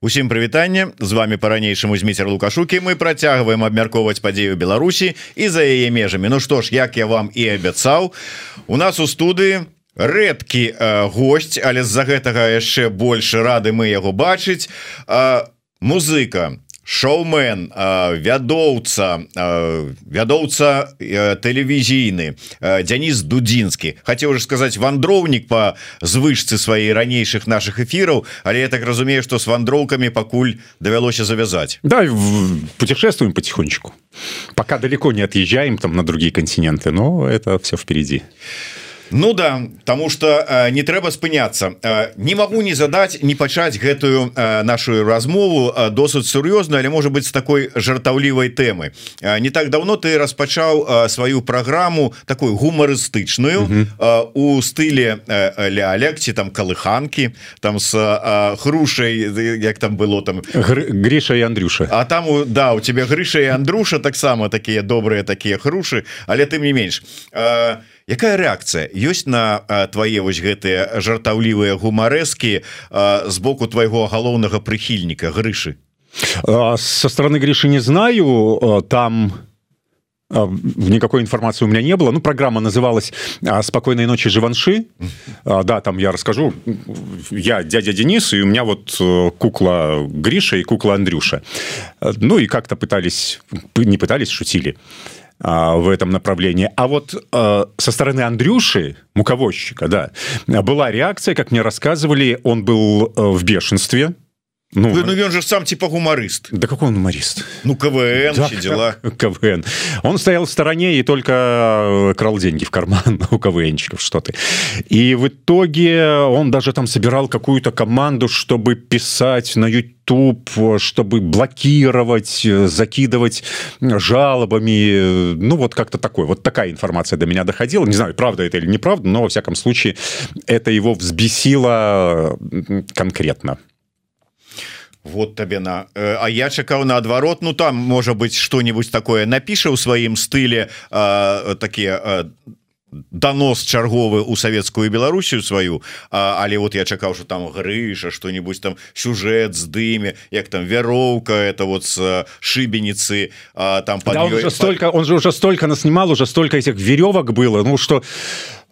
Усім прывітанне. З вами по-ранейшаму зміцер лукашукі мы працягваем абмяркоўваць падзею Беларусі і за яе межамі. Ну што ж як я вам і абяцаў у нас у студыі рэдкі э, гость але з-за гэтага яшчэ больше рады мы яго бачыць. Э, музыка шоумен вядоўца вядоўца тэлевізійны Дзяніс дудзінскі. Хацеў уже сказаць вандроўнік по звышцы сваей ранейшых наших эфираў але я так разумею что с вандроўкамі пакуль давялося завязать да путешествуем потихонечку. Пока далеко не отъезжаем там на другие континенты но это все впереди. а Ну да тому что э, не трэба спыняться э, не могу не задать не пачаць гэтую э, нашу размову э, досыць сур'ёзна але может быть с такой жартаўлівай темы э, не так давно ты распачаў э, сваю программу такую гумарыстычную э, у стыле э, лялекці там калыханки там с э, хрушай як там было там. Гр Гриша и Андрюша. А там да у тебя Грыша и Андруша таксама такія добрыя такія хрушы але ты не менш. А э, якая реакцыя ёсць на твае вось гэтыя жартаўлівыя гумарэскі з боку твайго галоўнага прыхільніка грышы? Со стороны гриши не знаю. Там никакой информации у меня не было. Ну программа называлась спокойной ночи живанши да там я расскажу. Я дядя Денис и у меня вот э, кукла Гриша и кукла Андрюша. Ну и как-то пытались не пытались шутили. и в этом направлении. А вот э, со стороны Андрюши муковозчика да была реакция как мне рассказывали он был э, в бешенстве Ну, ну, ну он же сам типа гуморист. Да какой он юморист Ну КВН да, дела. КВН. Он стоял в стороне и только э, крал деньги в карман у КВНчиков что ты. И в итоге он даже там собирал какую-то команду чтобы писать на YouTube чтобы блокировать закидывать жалобами. Ну вот как-то такой. Вот такая информация до меня доходила. Не знаю правда это или неправда но во всяком случае это его взбесило конкретно вот табе на э, А я чакаў наадварот Ну там можа быть что-нибудь такое напіша ў сваім стыле такія донос чарговы у савецкую Беларусію сваю а, але вот я чакаў что там грыша что-нибудь там сюжет з дыме як там вяроўка это вот с шибеницы там да, он уже столько он же уже столько наснимал уже столько этих веревок было. Ну что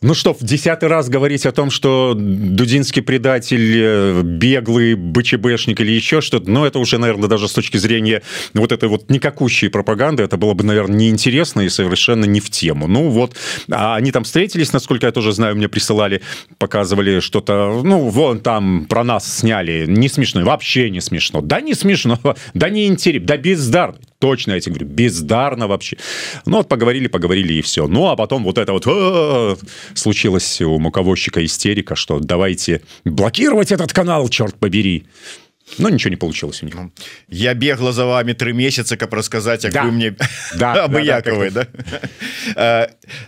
Ну что, в десятый раз говорить о том, что Дудинский предатель, э, беглый БЧБшник или еще что-то, но это уже, наверное, даже с точки зрения вот этой вот никакущей пропаганды, это было бы, наверное, неинтересно и совершенно не в тему. Ну вот, а они там встретились, насколько я тоже знаю, мне присылали, показывали что-то, ну вон там про нас сняли, не смешно, вообще не смешно. Да не смешно, да не интересно, да бездарно точно я тебе говорю бездарно вообще. Ну вот поговорили поговорили и все ну а потом вот это вот «А, случилось у муковозчика истерика что давайте блокировать этот канал черт побери но ничего не получилось у них. Я бегла за вами три месяца как рассказать да. мне да, да, да, да? Э,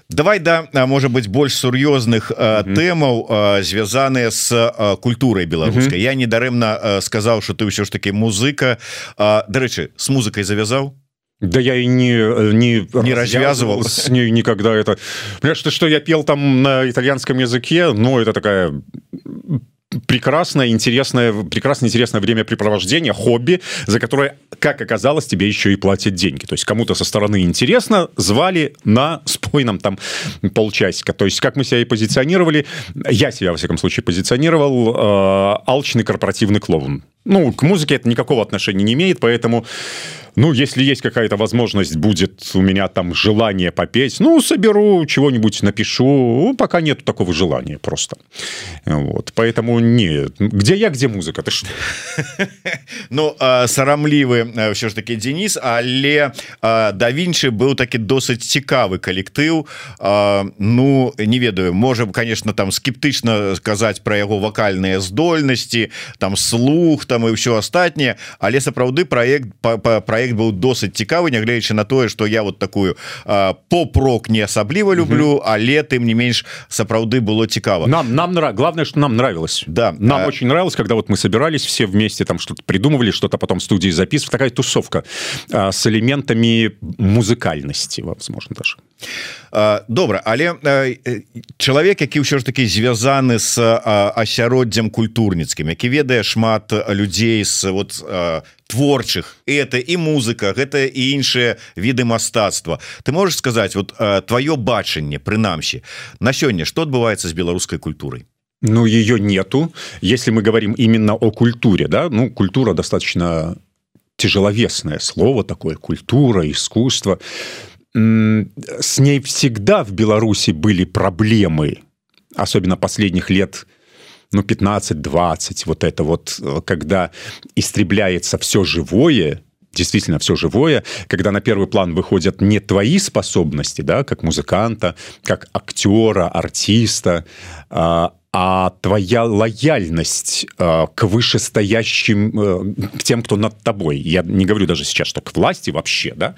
давай да может быть больше сур'ёзных тэмаў звязаныя с культурой беларускай я недарэмна сказал что ты ўсё ж таки музыка дарэчы с музыкой завязаў Да я и не не, не развязывал с ней никогда это. Что что я пел там на итальянском языке но это такая прекрасное интересное прекрасное интересное времяпрепровождение хобби за которое как оказалось тебе еще и платят деньги. То есть кому-то со стороны интересно звали на спойном там полчасика. То есть как мы себя и позиционировали я себя во всяком случае позиционировал э, алчный корпоративный клоун. Ну к музыке это никакого отношения не имеет поэтому Ну, если есть какая-то возможность, будет у меня там желание попеть, ну, соберу чего-нибудь, напишу. Ну, пока нет такого желания просто. Вот. Поэтому нет. Где я, где музыка? Ты что? Ну, сарамлівы все ж таки Денис, але да Вінчы быў такі досыць цікавы калектыў. Ну, не ведаю, можем, конечно, там скептычна сказаць пра яго вакальныя здольнасці, там слух, там і ўсё астатняе, але сапраўды проект проект проект был досыць цікавы нягледзячы на тое что я вот такую поп-рок не асабліва люблю але тым не менш сапраўды было цікава нам нам нрав... главное что нам нравилось да нам а... очень нравилось когда вот мы собирались все вместе там что-то придумывали что-то потом студии записывать такая тусовка а, с элементами музыкальности возможно даже Добра але чалавек які ўсё ж таки звязаны с асяроддзям культурніцкім які ведае шмат людзей с вот творчых это і музыка гэта і іншыя віды мастацтва. Ты можешь сказать вот твоё бачанне прынамсі на сёння что адбываецца з беларускай культурай? Ну ее нету. Если мы говорим именно о культуре да ну культура достаточно тяжеловесное слово такое культура искусство с ней всегда в Беларуси были проблемы особенно последних лет ну 15-20 вот это вот когда истребляется все живое действительно все живое когда на первый план выходят не твои способности да как музыканта как актера артиста а а твоя лояльность э, к вышестоящим э, к тем кто над тобой я не говорю даже сейчас что к власти вообще да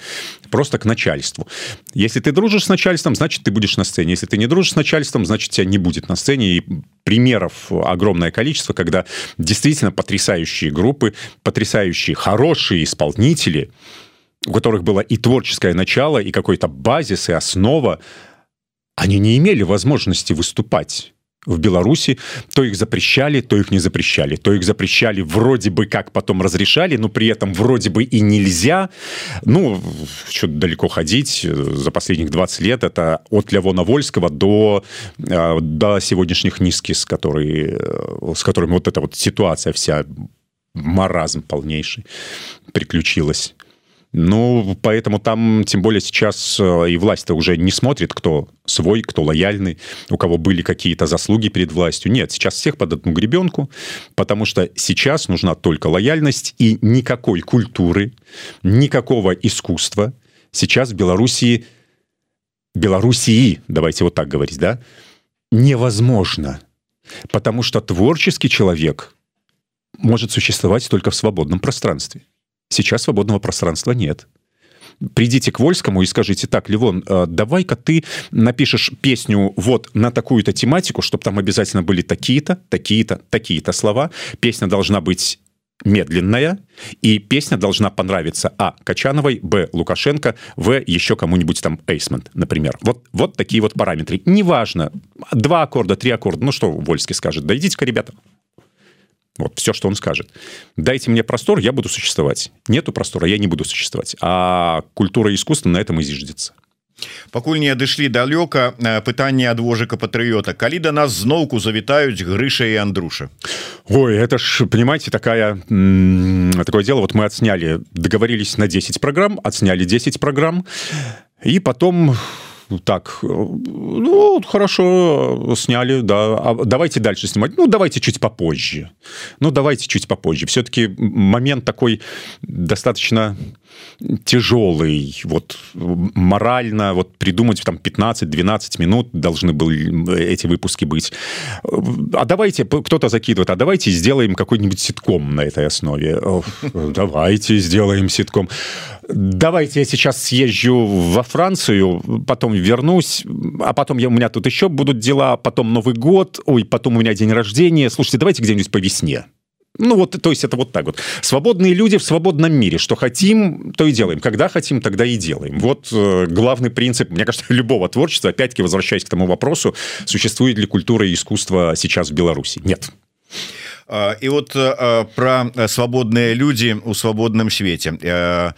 просто к начальству. Если ты дружишь с начальством значит ты будешь на сцене. Если ты не дружишь с начальством значит тебя не будет на сцене. И примеров огромное количество когда действительно потрясающие группы потрясающие хорошие исполнители у которых было и творческое начало и какой-то базис и основа они не имели возможности выступать в Беларуси, то их запрещали, то их не запрещали, то их запрещали вроде бы как потом разрешали, но при этом вроде бы и нельзя. Ну, что-то далеко ходить. За последних 20 лет это от Левона Вольского до, э, до сегодняшних низкис, которые, э, с которыми вот эта вот ситуация вся маразм полнейший приключилась. Ну, поэтому там, тем более сейчас э, и власть-то уже не смотрит, кто свой, кто лояльный, у кого были какие-то заслуги перед властью. Нет, сейчас всех под одну гребенку, потому что сейчас нужна только лояльность и никакой культуры, никакого искусства. Сейчас в Белоруссии, Белоруссии, давайте вот так говорить, да, невозможно. Потому что творческий человек может существовать только в свободном пространстве. Сейчас свободного пространства нет. Придите к Вольскому и скажите, так, Левон, э, давай-ка ты напишешь песню вот на такую-то тематику, чтобы там обязательно были такие-то, такие-то, такие-то слова. Песня должна быть медленная, и песня должна понравиться А. Качановой, Б. Лукашенко, В. еще кому-нибудь там Эйсмент, например. Вот, вот такие вот параметры. Неважно, два аккорда, три аккорда, ну что Вольский скажет, да идите-ка, ребята, вот все, что он скажет. Дайте мне простор, я буду существовать. Нету простора, я не буду существовать. А культура и искусство на этом и зиждется. пакуль не адышлі далёка э, пытанне ад вожыка патрыёта калі да нас зноўку завітаюць грыша и Андруша Ой это ж понимаете такая такое дело вот мы отсняли договорились на 10 программ отсняли 10 программ и потом ну, так э, ну хорошо сняли да а давайте дальше снимать. Ну давайте чуть попозже. Ну давайте чуть попозже. Все-таки момент такой достаточно тяжелый вот морально вот придумать там 15-12 минут должны были эти выпуски быть. А давайте кто-то закидывает а давайте сделаем какой-нибудь ситком на этой основе давайте сделаем ситком давайте я сейчас съезжу во Францию потом вернусь а потом я у меня тут еще будут дела потом Новый год ой потом у меня день рождения. Слушайте давайте где-нибудь по весне. Ну вот то есть это вот так вот. Свободные люди в свободном мире. Что хотим то и делаем. Когда хотим тогда и делаем. Вот э, главный принцип мне кажется любого творчества. Опять-таки возвращаясь к тому вопросу существует ли культура и искусство сейчас в Беларуси? Нет. И вот э, про свободные люди у свободном свете. Э,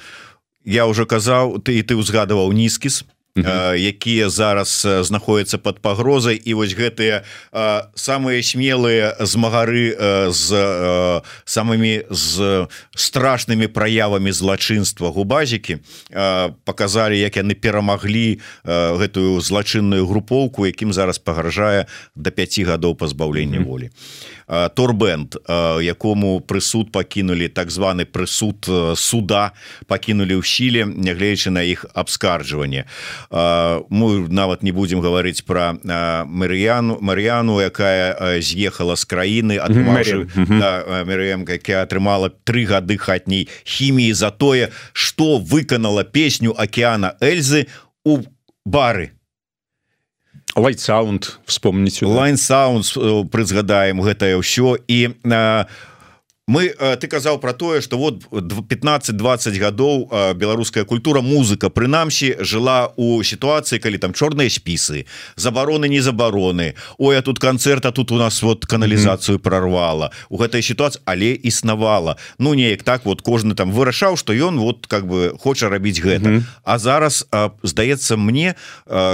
я уже казаў ты і ты узгадываў нізкіс якія зараз знаходзяцца под пагрозай. І вось гэтыя самыя смелыя змагары з самымі з страшнымі праявамі злачынства губазікі показалі як яны перамаглі гэтую злачынную групоўку якім зараз пагражае до 5 гадоў пазбаўлення волі торбенд якому прысуд пакінулі так званы прысуд суда пакінулі ў сіле нягледзячы на іх абскарджванне. Мы нават не будем гаварыць про Марыяну Марыяну якая з'ехала з краіны Мрем якая атрымала три гады хатняй хіміі за тое что выканала песню океана Эльзы у бары лайтсаунд вспомніць лайн саунд прызгадаем гэтае ўсё і на мы ты казаў про тое что вот 15-20 гадоў беларуская культура музыка прынамсі жыла у сітуацыі калі там чорныя спісы забароны не забароны. Ой а тут канцэрт а тут у нас вот каналізацыю прорвала у гэтай сітуацыі але існавала. Ну неяк так вот кожны там вырашаў что ён вот как бы хоча рабіць гэта. Mm -hmm. А зараз здаецца мне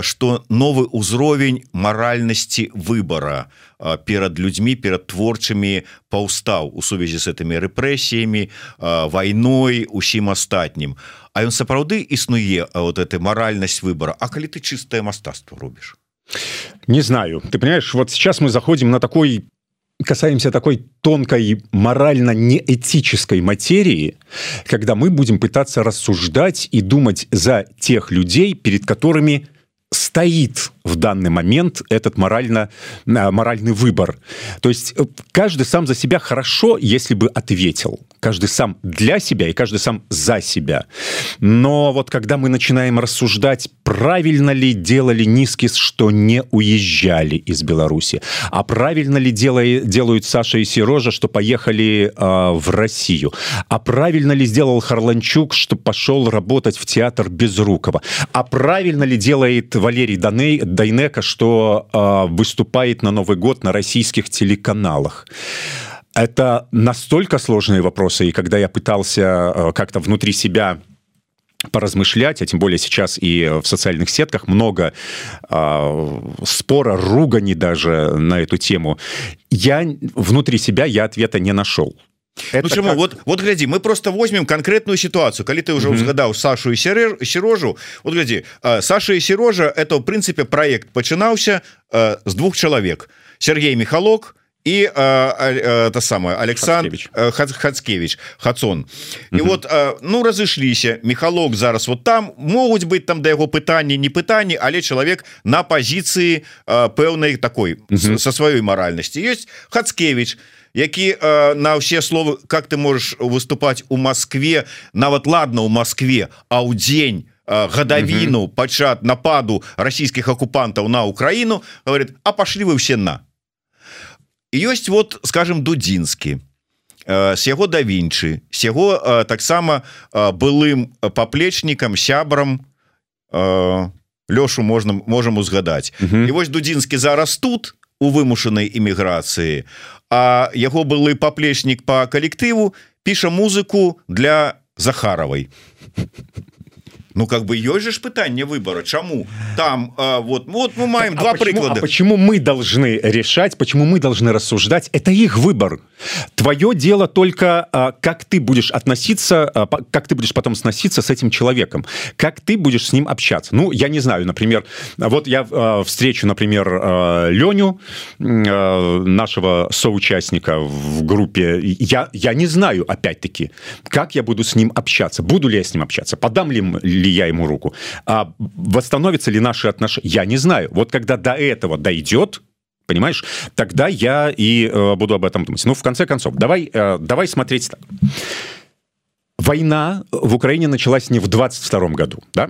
что новы ўзровень маральнасці выбора перад людзьмі перад творчымі паўстаў у сувязі з гэтымі рэпрэсіямі вайной усім астатнім. А ён сапраўды існуе вот этой маральнасць выбора А калі ты чыстае мастацтва робіш? Не знаю. Ты понимаешь вот сейчас мы заходим на такой касаемся такой тонкой морально неэтической материи когда мы будем пытаться рассуждать и думать за тех людей перед которыми стоит в данный момент этот морально моральный выбор. То есть э, каждый сам за себя хорошо если бы ответил. Каждый сам для себя и каждый сам за себя. Но вот когда мы начинаем рассуждать правильно ли делали низкий что не уезжали из беларуси? А правильно ли делает делают саша и серожа что поехали э, в россию? А правильно ли сделал харланчук что пошел работать в театр безрукова? А правильно ли делает валерий даней дайнека что э, выступает на новый год на российских телеканалах. Это настолько сложные вопросы и когда я пытался э, как-то внутри себя поразмышлять а тем более сейчас и в социальных сетках много э, спора ругани даже на эту тему я внутри себя я ответа не нашел Это ну, как... вот вот гляди мы просто возьмем конкретную ситуацию. Коли ты уже узгадаў Сашу и сережу вот гляди Саша и сережа это в принципе проект пачынаўся с двух человек. Сергей михалок и это самое Александр Хацкевич. Хацон. И вот ну разышліся михалок зараз вот там. Могуць быть там до яго пытання не пытанні але чалавек на позиции пэўнай такой со сваёй маральнасці есть Хацкевич. и які э, на ўсе словы как ты можешь выступать у Москве нават ладно у Москве а ў дзень гадавіну mm -hmm. пачат нападу расійскіх акупантаў на Украіну говорит а пошли вы все на ёсць вот скажем дудзінскі с яго да Вінчы с яго таксама былым паплечнікам сябрам лёшу можна можем узгадаць mm -hmm. і вось дудзінскі зараз тут у вымушанай эміграцыі а яго былы паплечнік по калектыву піша музыку для захаравай ну как бы ёсць же пытанне выбора. Чаму там а, вот вот мы маем так, два а приклада почему, а почему мы должны решать почему мы должны рассуждать? Это их выбор. Твое дело только а, как ты будешь относиться а, как ты будешь потом сноситься с этим человеком. Как ты будешь с ним общаться. Ну я не знаю например вот я а, встречу например а, Леню а, нашего соучастника в группе. Я я не знаю опять-таки как я буду с ним общаться. Буду ли я с ним общаться? Подам ли ли ли я ему руку. А восстановится ли наши отношения? Я не знаю. Вот когда до этого дойдет понимаешь тогда я и э, буду об этом думать. Ну в конце концов давай э, давай смотреть так. Война в Украине началась не в 22 году да?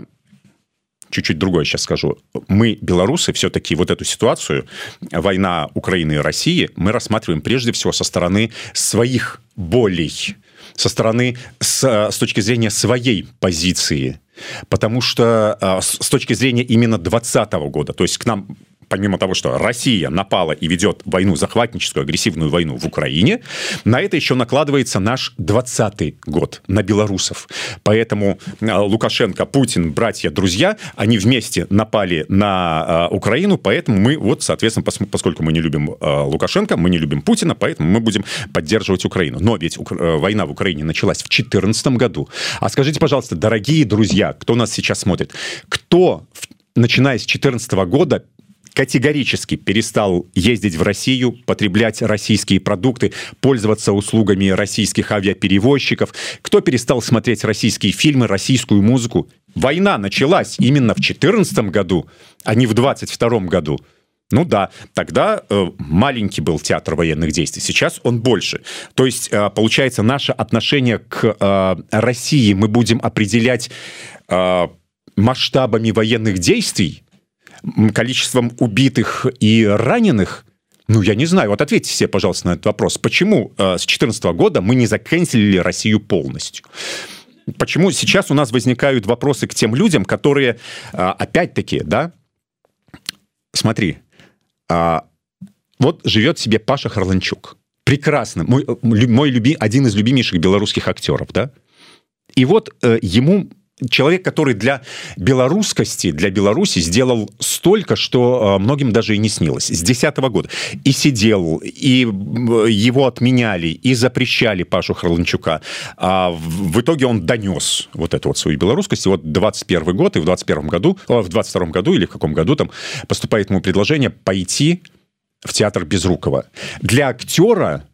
Чуть-чуть другое сейчас скажу. Мы белорусы все-таки вот эту ситуацию война Украины и России мы рассматриваем прежде всего со стороны своих болей со стороны с, с точки зрения своей позиции потому что а, с точки зрения именно 20 -го года то есть к нам помимо того, что Россия напала и ведет войну, захватническую, агрессивную войну в Украине, на это еще накладывается наш 20 год на белорусов. Поэтому а, Лукашенко, Путин, братья, друзья, они вместе напали на а, Украину, поэтому мы, вот, соответственно, поскольку мы не любим а, Лукашенко, мы не любим Путина, поэтому мы будем поддерживать Украину. Но ведь война в Украине началась в 2014 году. А скажите, пожалуйста, дорогие друзья, кто нас сейчас смотрит, кто начиная с 2014 года категорически перестал ездить в Россию, потреблять российские продукты, пользоваться услугами российских авиаперевозчиков, кто перестал смотреть российские фильмы, российскую музыку. Война началась именно в 2014 году, а не в 22 году. Ну да, тогда э, маленький был театр военных действий, сейчас он больше. То есть, э, получается, наше отношение к э, России мы будем определять э, масштабами военных действий, количеством убитых и раненых Ну, я не знаю. Вот ответьте себе, пожалуйста, на этот вопрос. Почему э, с 2014 года мы не заканчивали Россию полностью? Почему сейчас у нас возникают вопросы к тем людям, которые, э, опять-таки, да, смотри, э, вот живет себе Паша Харланчук. Прекрасно. Мой, мой люби, один из любимейших белорусских актеров, да? И вот э, ему человек, который для белорусскости, для Беларуси сделал столько, что э, многим даже и не снилось. С 10 года. И сидел, и его отменяли, и запрещали Пашу Харланчука. А в итоге он донес вот эту вот свою белорусскость. И вот 21 год, и в 21 году, в 22 году или в каком году там поступает ему предложение пойти в театр Безрукова. Для актера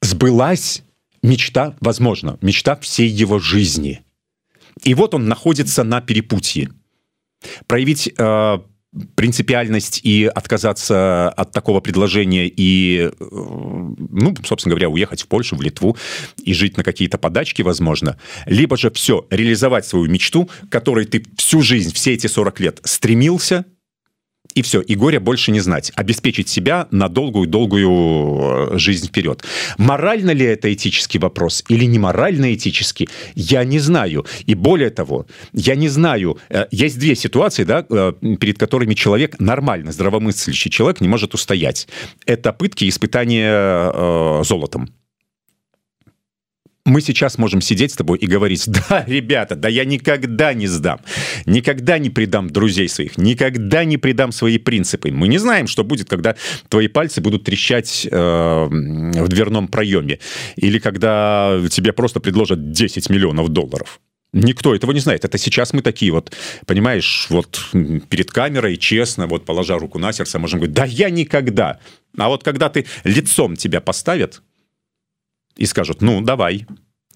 сбылась мечта, возможно, мечта всей его жизни – и вот он находится на перепутье. Проявить э, принципиальность и отказаться от такого предложения и, э, ну, собственно говоря, уехать в Польшу, в Литву и жить на какие-то подачки, возможно. Либо же все, реализовать свою мечту, которой ты всю жизнь, все эти 40 лет стремился – и все, и горя больше не знать, обеспечить себя на долгую-долгую э, жизнь вперед. Морально ли это этический вопрос или не морально этический, я не знаю. И более того, я не знаю, э, есть две ситуации, да, э, перед которыми человек, нормально здравомыслящий человек не может устоять. Это пытки и испытания э, золотом мы сейчас можем сидеть с тобой и говорить, да, ребята, да я никогда не сдам, никогда не предам друзей своих, никогда не предам свои принципы. Мы не знаем, что будет, когда твои пальцы будут трещать э, в дверном проеме, или когда тебе просто предложат 10 миллионов долларов. Никто этого не знает. Это сейчас мы такие вот, понимаешь, вот перед камерой, честно, вот положа руку на сердце, можем говорить, да я никогда. А вот когда ты лицом тебя поставят, и скажут, ну, давай,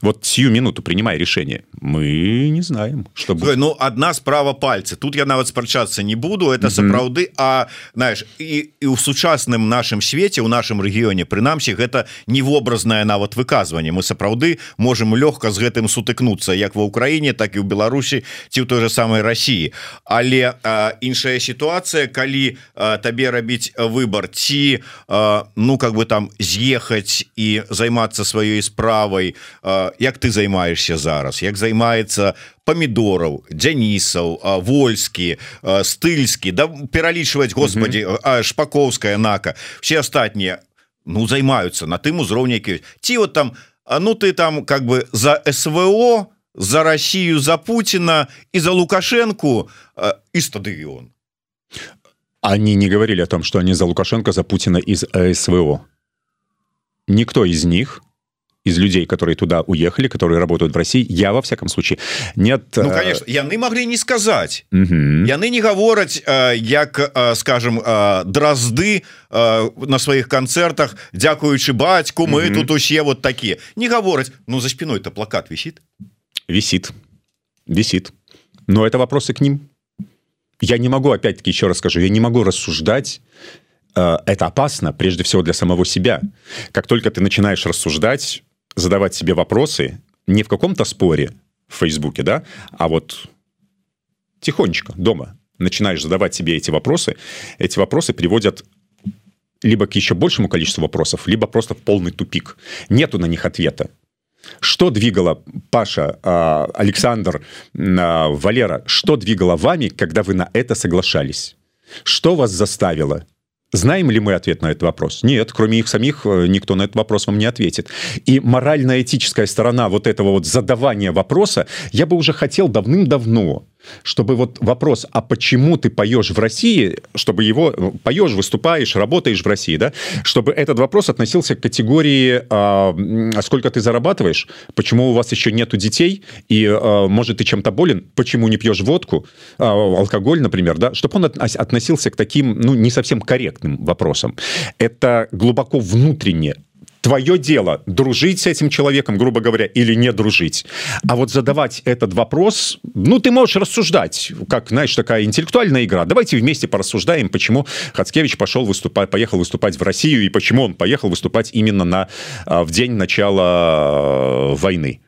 вот сию минуту принимай решение. Мы не знаем что будет. ну одна справа пальцы. Тут я нават спрачацца не буду это mm -hmm. сапраўды. А знаешь і, і у сучасным нашем свете у нашем рэгіёне прынамсі гэта невобразнае нават выказванне. Мы сапраўды можем лёгка з гэтым сутыкнуцца як ва Украіне так і ў Беларусі ці ў той же самой России але а, іншая ситуация калі а, табе рабіць выбор ці а, ну как бы там з'ехаць і займацца сваёй справай а, як ты займаешься зараз як займаецца помидораў дзянісаў вольскі стыльскі да пералічваць Господі шпаковская нака все астатнія ну займаюцца на тым узроўні ці вот там А ну ты там как бы за СВО за Россию за Путина и за Лукашенко и стадыён они не говорили о том что они за Лукашенко за Путина из СВО никто из них из людей которые туда уехали которые работают в России я во всяком случае нет ну, конечно яны могли не сказать. Яны не гавораць як скажем дразды на сваіх концертах дзякуючы бацьку мы тут усе вот такие не гавораць ну за спиной то плакат висит. Висит. Висит. Но это вопросы к ним. Я не могу опять-таки еще раз скажу я не могу рассуждать это опасно прежде всего для самого себя. Как только ты начинаешь рассуждать задавать себе вопросы не в каком-то споре в Фейсбуке, да, а вот тихонечко дома начинаешь задавать себе эти вопросы, эти вопросы приводят либо к еще большему количеству вопросов, либо просто в полный тупик. Нету на них ответа. Что двигало Паша, а, Александр, а, Валера, что двигало вами, когда вы на это соглашались? Что вас заставило Знаем ли мы ответ на этот вопрос? Нет, кроме их самих э, никто на этот вопрос вам не ответит. И морально-этическая сторона вот этого вот задавания вопроса я бы уже хотел давным-давно чтобы вот вопрос, а почему ты поешь в России, чтобы его ну, поешь, выступаешь, работаешь в России, да, чтобы этот вопрос относился к категории, а, а сколько ты зарабатываешь, почему у вас еще нету детей, и а, может ты чем-то болен, почему не пьешь водку, а, алкоголь, например, да, чтобы он относился к таким, ну, не совсем корректным вопросам. Это глубоко внутренне твое дело дружить с этим человеком, грубо говоря, или не дружить. А вот задавать этот вопрос, ну, ты можешь рассуждать, как, знаешь, такая интеллектуальная игра. Давайте вместе порассуждаем, почему Хацкевич пошел выступать, поехал выступать в Россию, и почему он поехал выступать именно на, а, в день начала э, войны.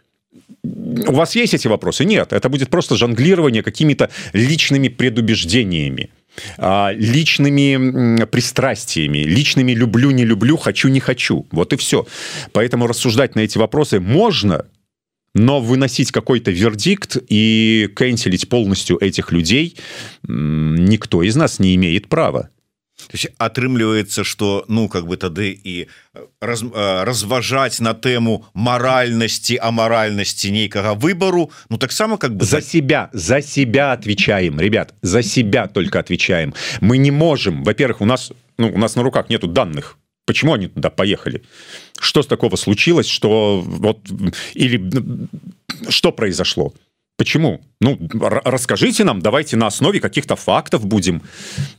У вас есть эти вопросы? Нет, это будет просто жонглирование какими-то личными предубеждениями. Личными пристрастиями. Личными люблю не люблю хочу не хочу вот и все поэтому рассуждать на эти вопросы можно но выносить какой-то вердикт и кэнселить полностью этих людей никто из нас не имеет права атрымліваецца что ну как бы тады і раз, разважаць на тэму маральнасці амаральнасці нейкага выбору ну таксама как бы за себя за себя отвечаем ребят за себя только отвечаем мы не можем во-первых у нас ну, у нас на руках нету данных почему они туда поехали что с такого случилось что вот или что произошло почему? Ну расскажите нам давайте на основе каких-то фактов будем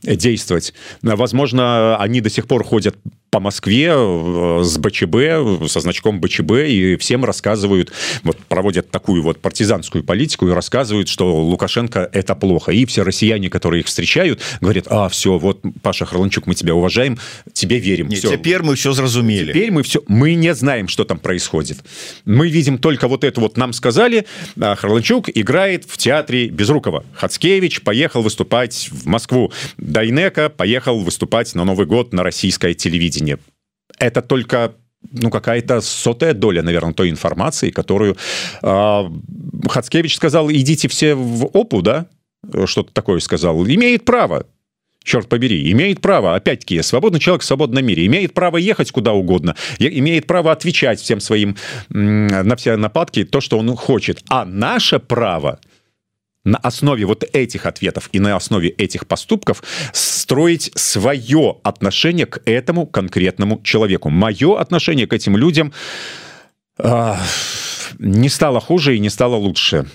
действовать. Возможно они до сих пор ходят по Москве э, с БЧБ со значком БЧБ и всем рассказывают вот проводят такую вот партизанскую политику и рассказывают что Лукашенко это плохо. И все россияне которые их встречают говорят а все вот Паша Харланчук мы тебя уважаем тебе верим Не, теперь мы все зразумели. Теперь мы все мы не знаем что там происходит. Мы видим только вот это вот нам сказали а Харланчук играет в театре Безрукова. Хацкевич поехал выступать в Москву Дайнека поехал выступать на Новый год на российское телевидение телевидения. Это только ну какая-то сотая доля, наверное, той информации, которую э, Хацкевич сказал, идите все в ОПУ, да? Что-то такое сказал. Имеет право. Черт побери, имеет право, опять-таки, свободный человек в свободном мире, имеет право ехать куда угодно, имеет право отвечать всем своим на все нападки то, что он хочет. А наше право – на основе вот этих ответов и на основе этих поступков строить свое отношение к этому конкретному человеку. Мое отношение к этим людям э, не стало хуже и не стало лучше.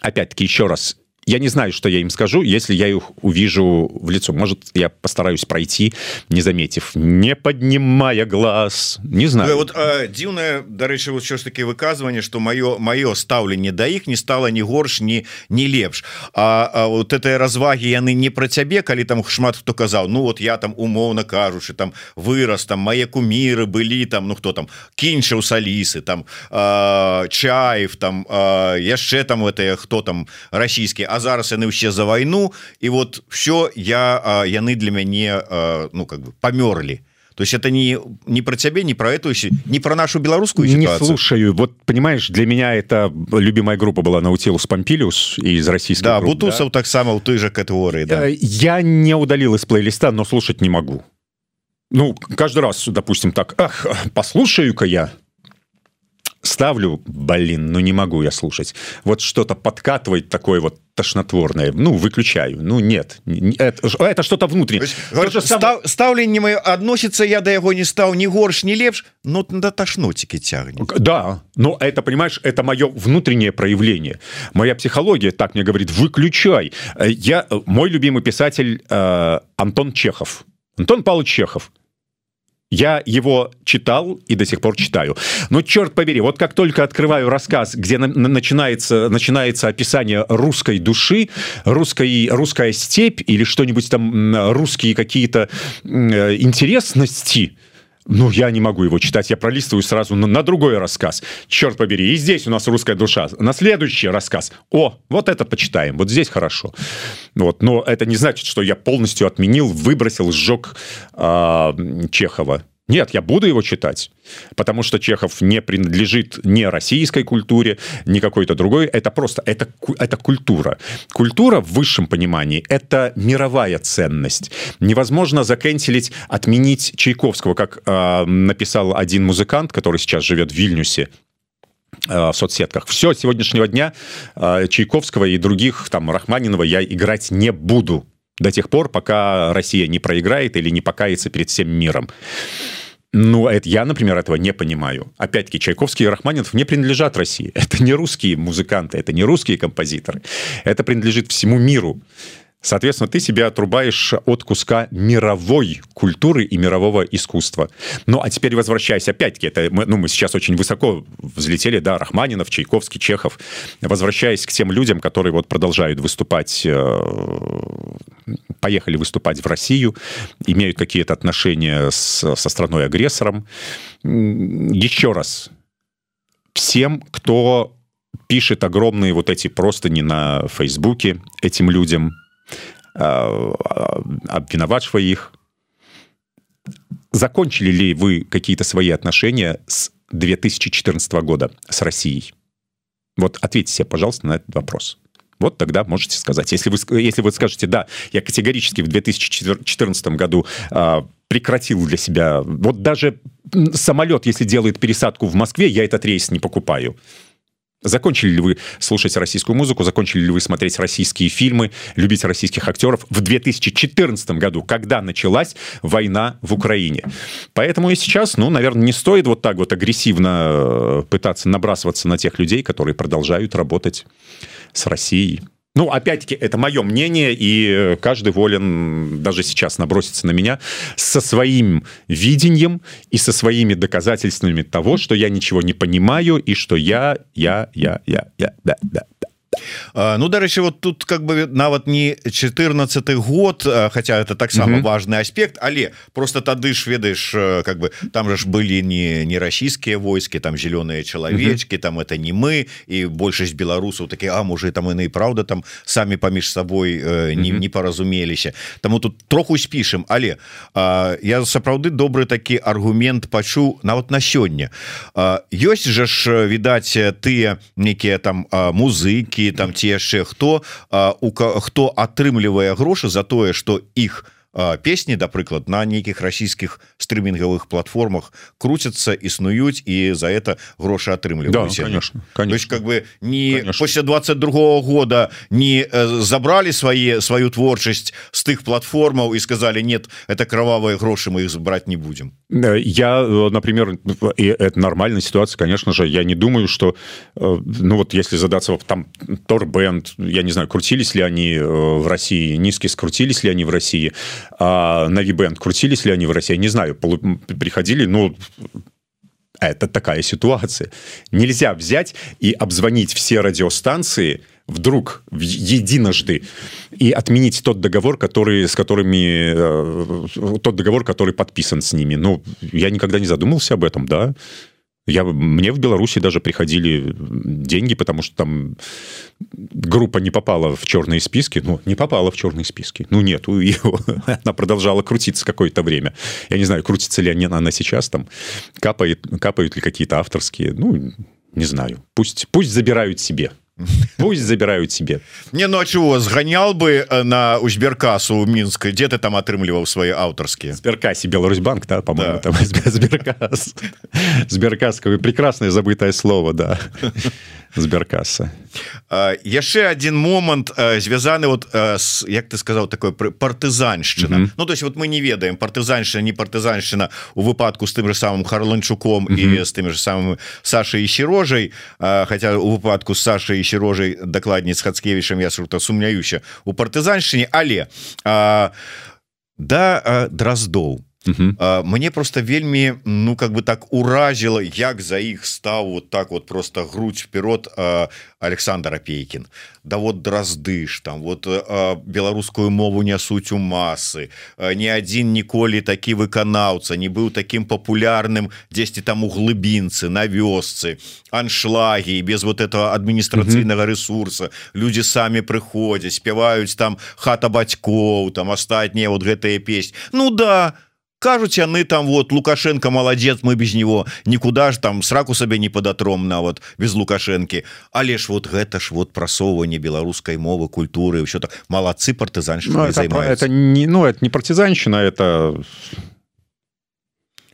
Опять-таки, еще раз, я не знаю, что я им скажу, если я их увижу в лицо. Может, я постараюсь пройти, не заметив, не поднимая глаз. Не знаю. Вот э, дзіўнае, дарэчы, вот що ж таки выказывание, что маё маё стаўленне да іх не стало ни горш, ни не лепш. А, а вот этой разваги яны не про цябе, калі там шмат хто казаў, ну вот я там умоўно кажучы, там вырос, там мае куміры былі там, ну хто там кінчыў салісы, там э, чаев, там э, яшчэ там это хто там расійскі, а зараз яны ўсе за войну і вот все я а, яны для мяне а, ну как бы памёрлі то есть это не не про цябе не про эту не про нашу беларускую ситуацию. не слушаю вот понимаешь для меня это любимая группа была наутилус помпилиус из российской да, бутусов да? таксама у той же категории да. Э, я не удалил из плейлиста но слушать не могу ну каждый раз допустим так ах послушаю-ка я ставлю блин ну не могу я слушать вот что-то подкатывает такое вот тошнотворное. Ну выключаю. Ну нет. Это, это что-то внутреннее сам... ставленне мое относится я до яго не стал ни горш не лепш но до тошнотики тягнет да. Но это понимаешь это мое внутреннее проявление. Моя психология так мне говорит выключай я мой любимый писатель э, Антон Чехов. Антон Павлович Чехов я его читал и до сих пор читаю. Но черт побери вот как только открываю рассказ где на начинается начинается описание русской души русской русская степь или что-нибудь там русские какие-то интересности то Ну, я не могу его читать, я пролистываю сразу на, на другой рассказ. Черт побери, и здесь у нас русская душа. На следующий рассказ. О, вот это почитаем, вот здесь хорошо. Вот, но это не значит, что я полностью отменил, выбросил, сжег э, Чехова. Нет, я буду его читать, потому что Чехов не принадлежит ни российской культуре, ни какой-то другой. Это просто это, это культура. Культура в высшем понимании – это мировая ценность. Невозможно закенселить, отменить Чайковского, как э, написал один музыкант, который сейчас живет в Вильнюсе, в соцсетках все сегодняшнего дня Чайковского и других там Рахманинова я играть не буду до тех пор пока Россия не проиграет или не покается перед всем миром Ну, это я, например, этого не понимаю. Опять-таки, Чайковский и Рахманинов не принадлежат России. Это не русские музыканты, это не русские композиторы. Это принадлежит всему миру. Соответственно, ты себя отрубаешь от куска мировой культуры и мирового искусства. Ну, а теперь возвращаясь, опять-таки, это мы, ну, мы сейчас очень высоко взлетели, да, Рахманинов, Чайковский, Чехов. Возвращаясь к тем людям, которые вот продолжают выступать, э, поехали выступать в Россию, имеют какие-то отношения с, со страной-агрессором. Еще раз, всем, кто пишет огромные вот эти просто не на Фейсбуке этим людям, обвинавачивая их закончили ли вы какие-то свои отношения с 2014 года с Россией? Вот ответьте себе пожалуйста на этот вопрос. Вот тогда можете сказать. Если вы если вы скажете да я категорически в 2014 году а, прекратил для себя вот даже самолет если делает пересадку в москве я этот рейс не покупаю закончили ли вы слушать российскую музыку? Закончили ли вы смотреть российские фильмы? Любить российских актеров? В 2014 году когда началась война в украине. Поэтому и сейчас ну наверное не стоит вот так вот агрессивно э, пытаться набрасываться на тех людей которые продолжают работать с россией Ну, опять-таки, это мое мнение, и каждый волен даже сейчас наброситься на меня со своим видением и со своими доказательствами того, что я ничего не понимаю, и что я, я, я, я, я, да, да. Ну дарэчы вот тут как бы нават не 14 год хотя это таксама важный аспект але просто тады ж ведаешь как бы там же ж были не не расійскія войскі там зеленые чалавечки там это не мы і большасць беларусаў такі А можа там яны і праўда там самі паміж сабой не, не паразумеліся Таму тут троху спішым але а, я сапраўды добры такі аргумент пачуў нават на сёння. Ёсць жа ж відаць тыя некія там музыкі там ці яшчэ хто у хто атрымлівае грошы за тое что іх у песні да прыклад на нейкіх расійскіх стрымінгавых платформах крутятся існуюць і за это грошы атрымліваюць да, конечно, конечно. как бы не после 22 -го года не забрали свои сваю творчасць з тых платформаў і сказали нет это кровавые грошы мы их забрать не будем я например и это нормальная ситуация конечно же я не думаю что ну вот если задаться там торбенд я не знаю крутились ли они в России низкие скрутились ли они в России а на вибенд крутились ли они в России? Не знаю приходили ну это такая ситуация. Нельзя взять и обзвонить все радиостанции вдруг единожды и отменить тот договор который с которыми э, тот договор который подписан с ними. Ну я никогда не задумался об этом да я мне в беларуси даже приходили деньги потому что там группа не попала в черные списки. Ну не попала в черные списки. Ну нету его. Она продолжала крутиться какое-то время. Я не знаю крутится ли они она сейчас там капает капают ли какие-то авторские ну не знаю. Пусть пусть забирают себе пусть забирают себе не ну а чего сгонял бы э, на узберкасу у мінска где ты там атрымліваў свои аўтарскія сберкасе беларусьбанк да, по-моему да. сберкас сберкас прекрасное забытое слово да сберкаса яшчэ один момант звязаны вот с як ты сказал такой партызаншчына mm -hmm. Ну то есть вот мы не ведаем партызаншчына не партызаншчына у выпадку с тым же самым харланчуком mm -hmm. і з тымі же самым Сашей і сірожай хотя у выпадку с Сашей сірожай дакладней з хацкевічам я сурта сумняюся у партызаншчыне але а, да дроздоў мне просто вельмі ну как бы так уразіла як за іх стаў вот так вот просто грудь вперед Александр апейкин да вот драздыш там вот беларускую мову нясуць у масы. Ні адзін ніколі такі выканаўца не быў таким популярным дзесьці там у глыбінцы на вёсцы. Аншлагі без вот этого адміністрацыйнага ресурса. Люди самі прыходзяць спяваюць там хата бацькоў там астатнія вот гэтыя песні Ну да то кажуць яны там вот лукашенко молодец мы без него никуда ж там сраку сабе не падатром на вот без лукашэнкі але ж вот гэта ж вот прасоўванне беларускай мовы культуры все так. Малацы партызанщина ну, это, это не ну это не партизанщина это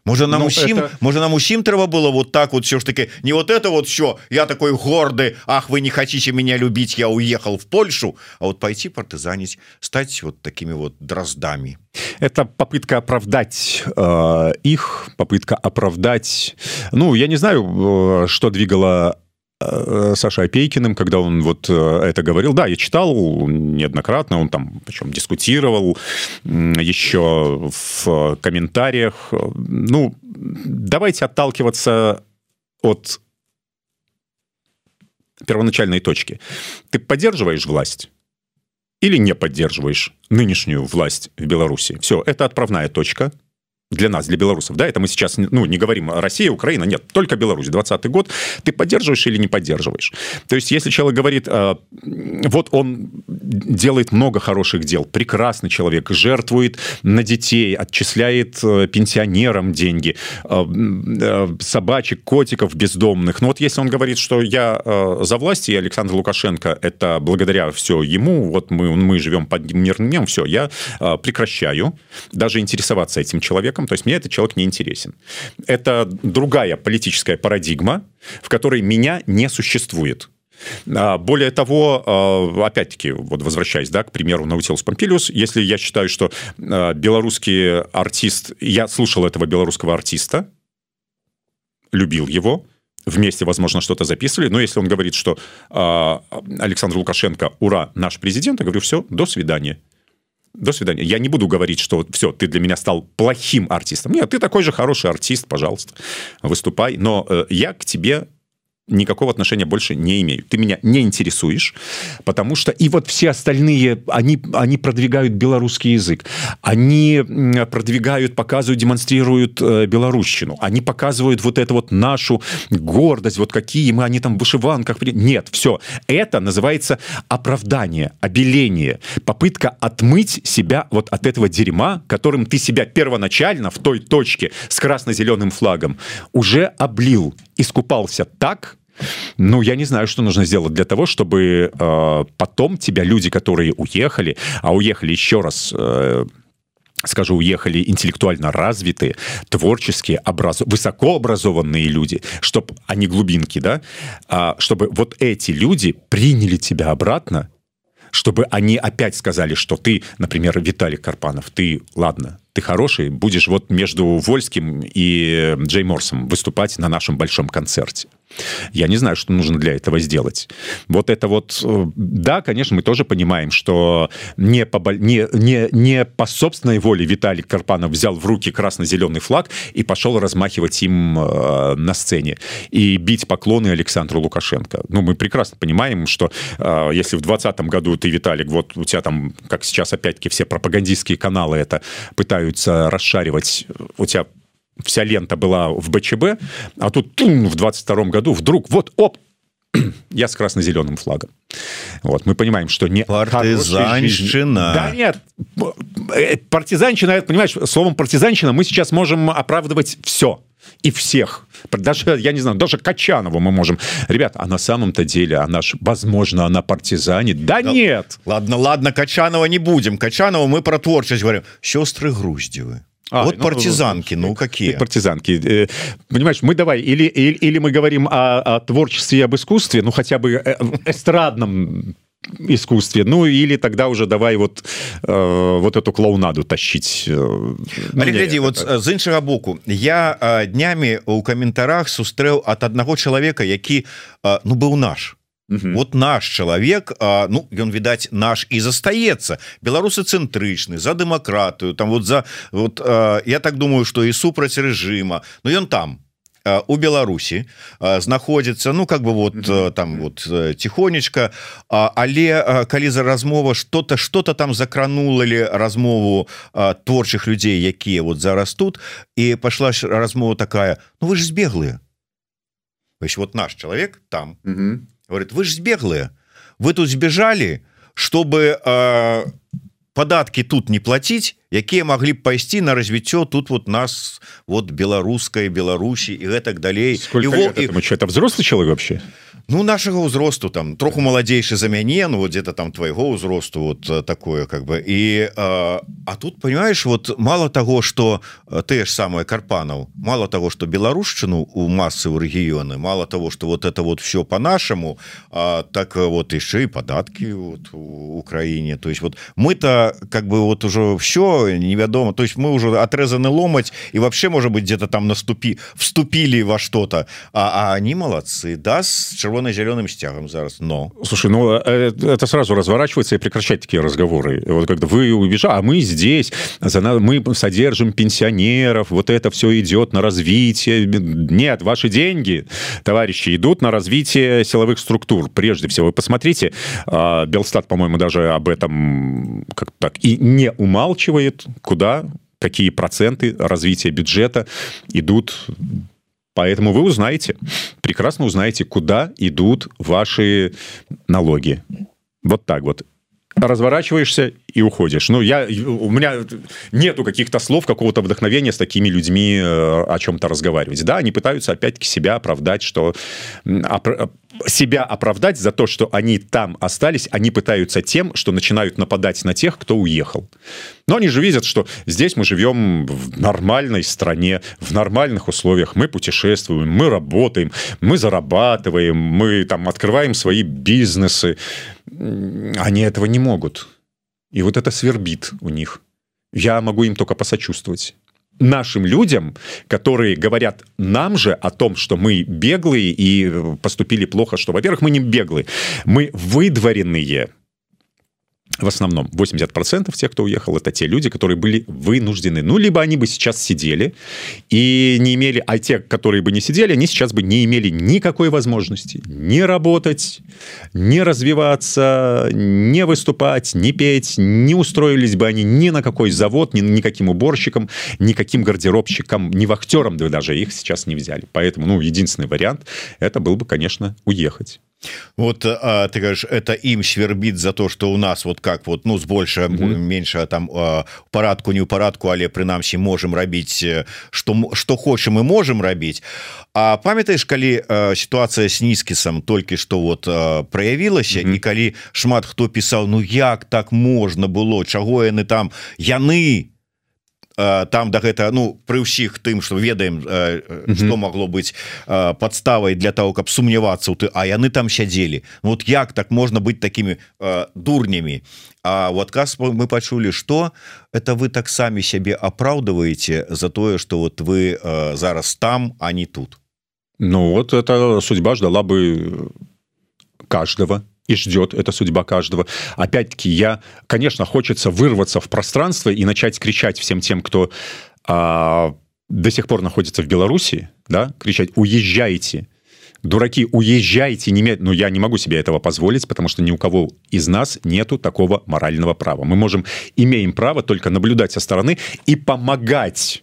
можа нам ну, усім это... можа нам усім трэба было вот так вот все ж таки? Не вот это вот все я такой горды Ах вы не хотите меня любить я уехал в Польшу А вот пойти партызанить стать вот такими вот дроздами. Это попытка оправдать э, их попытка оправдать. Ну я не знаю э, что двигало Э, Саша Опейкиным, когда он вот э, это говорил. Да, я читал неоднократно, он там причем дискутировал еще в комментариях. Ну, давайте отталкиваться от первоначальной точки. Ты поддерживаешь власть или не поддерживаешь нынешнюю власть в Беларуси? Все, это отправная точка. Для нас, для белорусов, да, это мы сейчас, ну, не говорим Россия, Украина, нет, только Беларусь, 20 год, ты поддерживаешь или не поддерживаешь. То есть, если человек говорит, э, вот он делает много хороших дел, прекрасный человек, жертвует на детей, отчисляет э, пенсионерам деньги, э, собачек, котиков бездомных, ну вот если он говорит, что я за власть, и Александр Лукашенко, это благодаря все ему, вот мы, мы живем под мирным все, я прекращаю даже интересоваться этим человеком, то есть мне этот человек не интересен. Это другая политическая парадигма, в которой меня не существует. А, более того, а, опять-таки, вот возвращаясь, да, к примеру, Наутилус Помпилиус, если я считаю, что а, белорусский артист, я слушал этого белорусского артиста, любил его, вместе, возможно, что-то записывали, но если он говорит, что Александр Лукашенко, ура, наш президент, я говорю, все, до свидания до свидания. Я не буду говорить, что все, ты для меня стал плохим артистом. Нет, ты такой же хороший артист, пожалуйста, выступай. Но э, я к тебе никакого отношения больше не имею. Ты меня не интересуешь, потому что и вот все остальные, они, они продвигают белорусский язык, они продвигают, показывают, демонстрируют э, белорусщину, они показывают вот эту вот нашу гордость, вот какие мы, они там в вышиванках. Нет, все. Это называется оправдание, обеление, попытка отмыть себя вот от этого дерьма, которым ты себя первоначально в той точке с красно-зеленым флагом уже облил, искупался так, ну, я не знаю, что нужно сделать для того, чтобы э, потом тебя люди, которые уехали, а уехали еще раз... Э, скажу, уехали интеллектуально развитые, творческие, образ... высокообразованные люди, чтобы они глубинки, да, а, чтобы вот эти люди приняли тебя обратно, чтобы они опять сказали, что ты, например, Виталий Карпанов, ты, ладно, ты хороший, будешь вот между Вольским и Джей Морсом выступать на нашем большом концерте. Я не знаю, что нужно для этого сделать. Вот это вот, э, да, конечно, мы тоже понимаем, что не по, не, не, не по собственной воле Виталий Карпанов взял в руки красно-зеленый флаг и пошел размахивать им э, на сцене и бить поклоны Александру Лукашенко. Ну, мы прекрасно понимаем, что э, если в 2020 году ты, Виталик, вот у тебя там, как сейчас опять-таки все пропагандистские каналы это пытаются расшаривать, у тебя вся лента была в БЧБ, а тут тум, в 22 году вдруг вот оп, я с красно-зеленым флагом. Вот, мы понимаем, что не партизанщина. Да нет, э, партизанщина, понимаешь, словом партизанщина мы сейчас можем оправдывать все и всех. Даже, я не знаю, даже Качанову мы можем. Ребят, а на самом-то деле она ж, возможно, она партизанит. Да, да нет. Ладно, ладно, Качанова не будем. Качанова мы про творчесть говорим. Сестры Груздевы. А, вот ну, партизанки, ну, ну какие? Партизанки. Э, понимаешь, мы давай, или, или, или мы говорим о, о творчестве, об искусстве, ну хотя бы э, эстрадном искусстве ну или тогда уже давай вот э, вот эту клоунаду тащить э, ну, глядзі вот з іншага боку я э, днямі у каментарах сустрэў от аднаго чалавека які э, ну быў наш Угу. вот наш чалавек ну ён відаць наш і застаецца беларусы цэнтрычны за дэмакратыю там вот за вот я так думаю что і супраць режима. Но ён там у Беларусі знаходзіцца ну как бы вот там вот тихонечка але калі за размова что-то что-то там закранули размову творчых людзей якія вот зараз тут і пошла размова такая Ну вы ж збеглыя вот наш чалавек там. Угу говорит вы же сбеглые. Вы тут сбежали чтобы э, податки тут не платить якія могли б пайсці на развіццё тут вот нас вот беларускай Беларусі і гэтак далей его и... это взрослый человек вообще ну нашего узросту там троху маладзейшы за мяне ну вот где-то там твоего узросту вот э, такое как бы. И а, а тут понимаешь вот мало того что э, ты ж самое карпанов мало того что беларушчыну у массы у рэгіёны мало того что вот это вот все по-нашему так вот еще и податки вот у Украине. То есть вот мы-то как бы вот уже все невядома то есть мы уже отрезаны ломать и вообще может быть где-то там наступи вступили во что-то. А, а они молодцы. Да с червоно-зеленым стягом зараз но. Слушай ну э, это сразу разворачивается и прекращать такие разговоры. Вот когда вы убежали а мы здесь за нас мы содержим пенсионеров вот это все идет на развитие нет ваши деньги товарищи идут на развитие силовых структур прежде всего вы посмотрите Белстат по-моему даже об этом как так и не умалчивает куда какие проценты развития бюджета идут поэтому вы узнаете прекрасно узнаете куда идут ваши налоги. Вот так вот разворачиваешься и уходишь. Ну я у меня нету каких-то слов какого-то вдохновения с такими людьми э, о чем-то разговаривать. Да они пытаются опять-таки себя оправдать что себя оправдать за то что они там остались они пытаются тем что начинают нападать на тех кто уехал. Но они же видят что здесь мы живем в нормальной стране в нормальных условиях. Мы путешествуем мы работаем мы зарабатываем мы там открываем свои бизнесы они этого не могут. И вот это свербит у них. Я могу им только посочувствовать. Нашим людям которые говорят нам же о том что мы беглые и поступили плохо что во-первых мы не беглые мы выдворенные в основном 80 процентов тех кто уехал это те люди которые были вынуждены. Ну либо они бы сейчас сидели и не имели а те которые бы не сидели они сейчас бы не имели никакой возможности не работать не развиваться не выступать не петь не устроились бы они ни на какой завод ни никаким уборщиком никаким гардеробщиком не вахтером да даже их сейчас не взяли. Поэтому ну единственный вариант это был бы конечно уехать вот а, ты говоришь это им свербит за то что у нас вот как вот ну с больше mm -hmm. меньше там а, парадку не у парадку але прынамсі можем рабіць что что хочем мы можем рабіць А памятаешь калі а, ситуация с нізкісам толькі что вот проявілася mm -hmm. і калі шмат хто пісаў Ну як так можна было чаго яны там яны там да гэта ну пры ўсіх тым что ведаем что могло быть подставай для того каб сумнявацца ты а яны там сядзелі. Вот як так можно быть такими дурнями А у адказ мы пачулі что это вы так самі сябе апраўдываеце за тое что вот вы зараз там а не тут? Ну вот это судьба ждала бы каждого и ждет эта судьба каждого. Опять-таки я конечно хочется вырваться в пространство и начать кричать всем тем кто а, до сих пор находится в белоруссии да кричать уезжайте! Дураки уезжайте! немед но я не могу себе этого позволить потому что ни у кого из нас нету такого морального права. Мы можем имеем право только наблюдать со стороны и помогать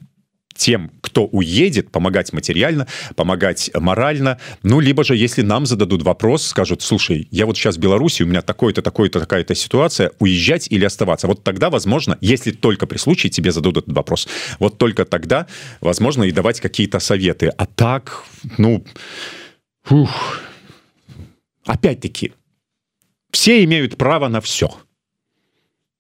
тем кто уедет помогать материально помогать морально. Ну либо же если нам зададут вопрос скажут слушай я вот сейчас в Беларуси у меня такой-то такой-то такая-то ситуация уезжать или оставаться? Вот тогда возможно если только при случае тебе зададут этот вопрос вот только тогда возможно и давать какие-то советы. А так ну опять-таки все имеют право на все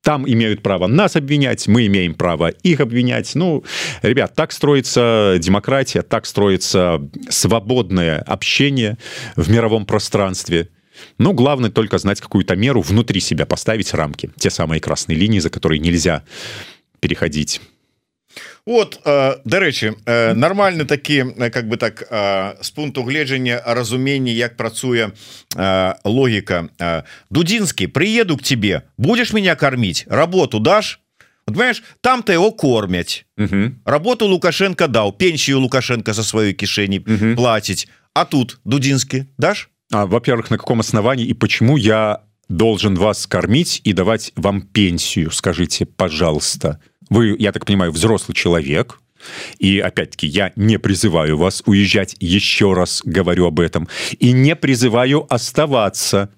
там имеют право нас обвинять мы имеем право их обвинять. Ну ребят так строится демократия так строится свободное общение в мировом пространстве. Но главное только знать какую-то меру внутри себя поставить рамки. Те самые красные линии за которые нельзя переходить вот дарэчы нормальны такі как бы так с пункту гледжання разумення як працуе логіка. Дудзінскі приеду к тебе. Будешь меня кормить? Работу дашь понимаешь там-то его кормяць работу лукашенко даў пенсію лукашенко за сваёй кішэні платіць а тут дудзінскі дашь во-первых на каком основании и почему я должен вас кормить и давать вам пенсию скажите пожалуйста вы я так понимаю взрослый человек. И опять-таки я не призываю вас уезжать еще раз говорю об этом. И не призываю оставаться.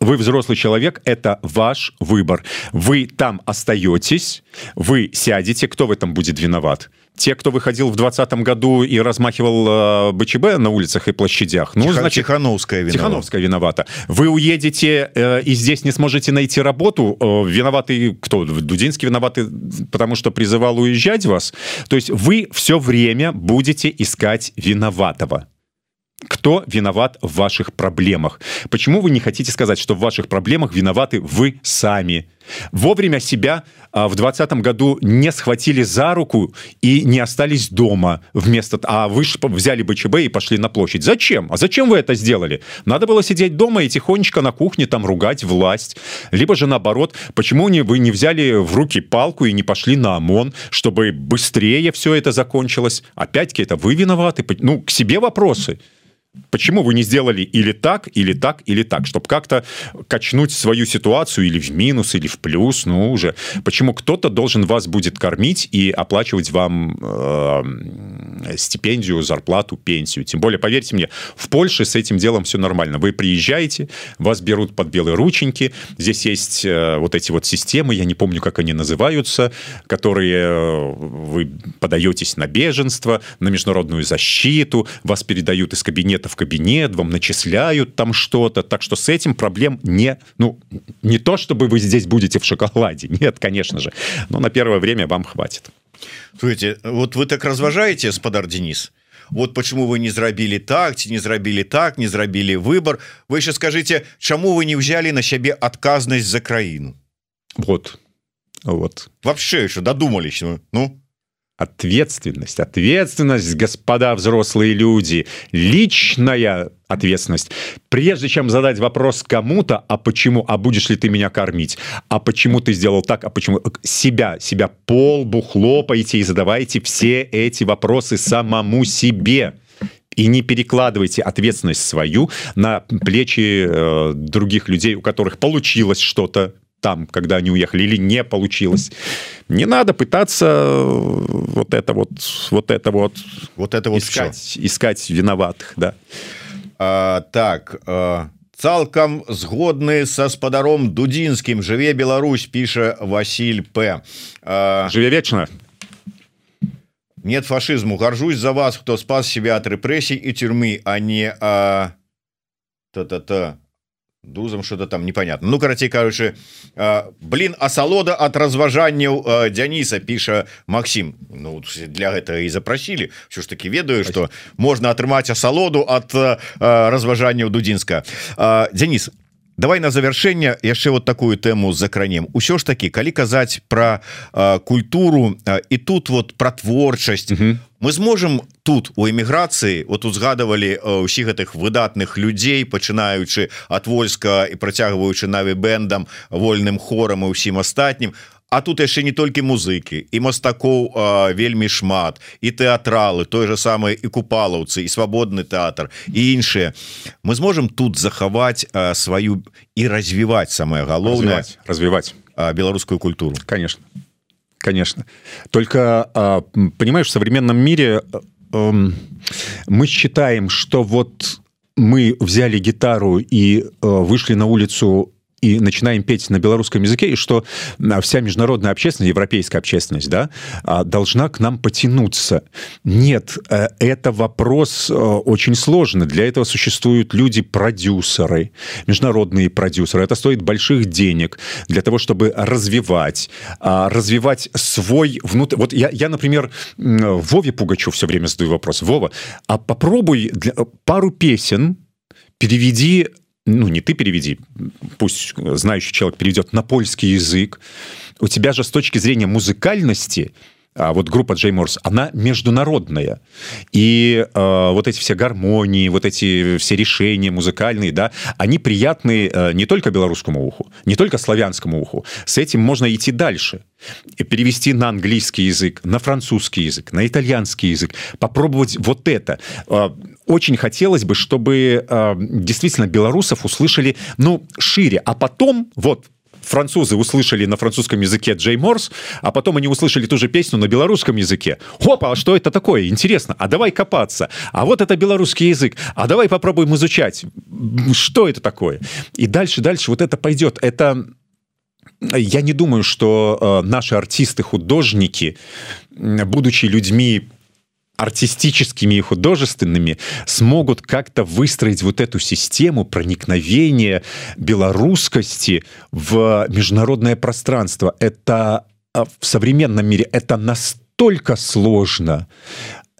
Вы взрослый человек это ваш выбор. Вы там остаетесь вы сядете. Кто в этом будет виноват те кто выходил в двадцатом году и размахивал э, БЧБ на улицах и площадях ну Тихо, значит Тихановская Тихановская виновата. Вы уедете э, и здесь не сможете найти работу э, виноватый кто? Дудинский виноваты потому что призывал уезжать вас? То есть вы все время будете искать виноватого. Кто виноват в ваших проблемах? Почему вы не хотите сказать что в ваших проблемах виноваты вы сами вовремя себя а, в двадцатом году не схватили за руку и не остались дома вместо а вы взяли бы ЧБ и пошли на площадь. Зачем? А зачем вы это сделали? Надо было сидеть дома и тихонечко на кухне там ругать власть. Либо же наоборот почему не вы не взяли в руки палку и не пошли на ОМОН чтобы быстрее все это закончилось? Опять-таки это вы виноваты ну к себе вопросы почему вы не сделали или так или так или так? Чтобы как-то качнуть свою ситуацию или в минус или в плюс ну уже. Почему кто-то должен вас будет кормить и оплачивать вам э, стипендию зарплату пенсию? Тем более поверьте мне в Польше с этим делом все нормально. Вы приезжаете вас берут под белые рученьки. Здесь есть э, вот эти вот системы я не помню как они называются которые э, вы подаетесь на беженство на международную защиту вас передают из кабинета в кабинет вам начисляют там что-то так что с этим проблем не ну не то чтобы вы здесь будете в шоколаде нет конечно же но на первое время вам хватит Слушайте, вот вы так разважаете спадар Денис вот почему вы не зрабілі так ці не зрабілі так не зрабілі выбор вы еще скажите чаму вы не взяли на сябе адказнасць за краіну вот вот вообще еще додумались ну ответственность. Ответственность господа взрослые люди. Личная ответственность. Прежде чем задать вопрос кому-то а почему а будешь ли ты меня кормить? А почему ты сделал так? А почему себя себя полбу хлопаете и задавайте все эти вопросы самому себе. И не перекладывайте ответственность свою на плечи э, других людей у которых получилось что-то там когда они уехали или не получилось не надо пытаться э, вот это вот вот это вот вот это вот искать что? искать виноватых да а, так а цалкам згодны са спадаром дудзінскім жыве Беларусь піша Василь П жыве вечна нет фашизму горжусь за вас хто спас себя от рэпрэсій і тюрьмы а не а та-та-та дузам что-то там непонятно. Ну карацей кажучы блин асалода от разважанняў Дзяніса піша Макссім Ну для гэтага і запрасілі що ж таки ведаю что можна атрымаць асалоду от разважанняў дудзінска Дзяніс давай на завяршэнне яшчэ вот такую тэму закранем усё ж таки калі казаць про культуру і тут вот про творчасць мы зможем тут у эміграцыі вот узгадывалі ўсіх гэтых выдатных людзей пачынаючы от войска і працягваючы наві бэндам вольным хорам і ўсім астатнім. А тут яшчэ не толькі музыкі і мастакоў вельмі шмат і тэатралы той же самый і купалаўцы і свабодны тэатр і іншыя. Мы зможам тут захаваць а, сваю і развіваць самое галоўнае развіваць беларускую культуру. Конечно конечно. Только а, понимаешь в современном мире а, мы считаем что вот мы взяли гитару и вышли на улицу и начинаем петь на белорусском языке, и что вся международная общественность, европейская общественность, да, а, должна к нам потянуться. Нет, э, это вопрос э, очень сложный. Для этого существуют люди-продюсеры, международные продюсеры. Это стоит больших денег для того, чтобы развивать, а, развивать свой внутрь. Вот я, я, например, Вове Пугачу все время задаю вопрос. Вова, а попробуй для... пару песен переведи ну не ты переведи пусть знающий человек перейдет на польский язык у тебя же с точки зрения музыкальности а вот группа Джей Морс, она международная. И э, вот эти все гармонии, вот эти все решения музыкальные, да, они приятны э, не только белорусскому уху, не только славянскому уху. С этим можно идти дальше. И перевести на английский язык, на французский язык, на итальянский язык, попробовать вот это. Э, очень хотелось бы, чтобы э, действительно белорусов услышали, ну, шире, а потом, вот, французы услышали на французском языке Джей Морс, а потом они услышали ту же песню на белорусском языке. Опа, а что это такое? Интересно. А давай копаться. А вот это белорусский язык. А давай попробуем изучать. Что это такое? И дальше, дальше вот это пойдет. Это я не думаю, что э, наши артисты-художники, будучи людьми артистическими и художественными смогут как-то выстроить вот эту систему проникновения белорусскости в международное пространство. Это а, в современном мире это настолько сложно.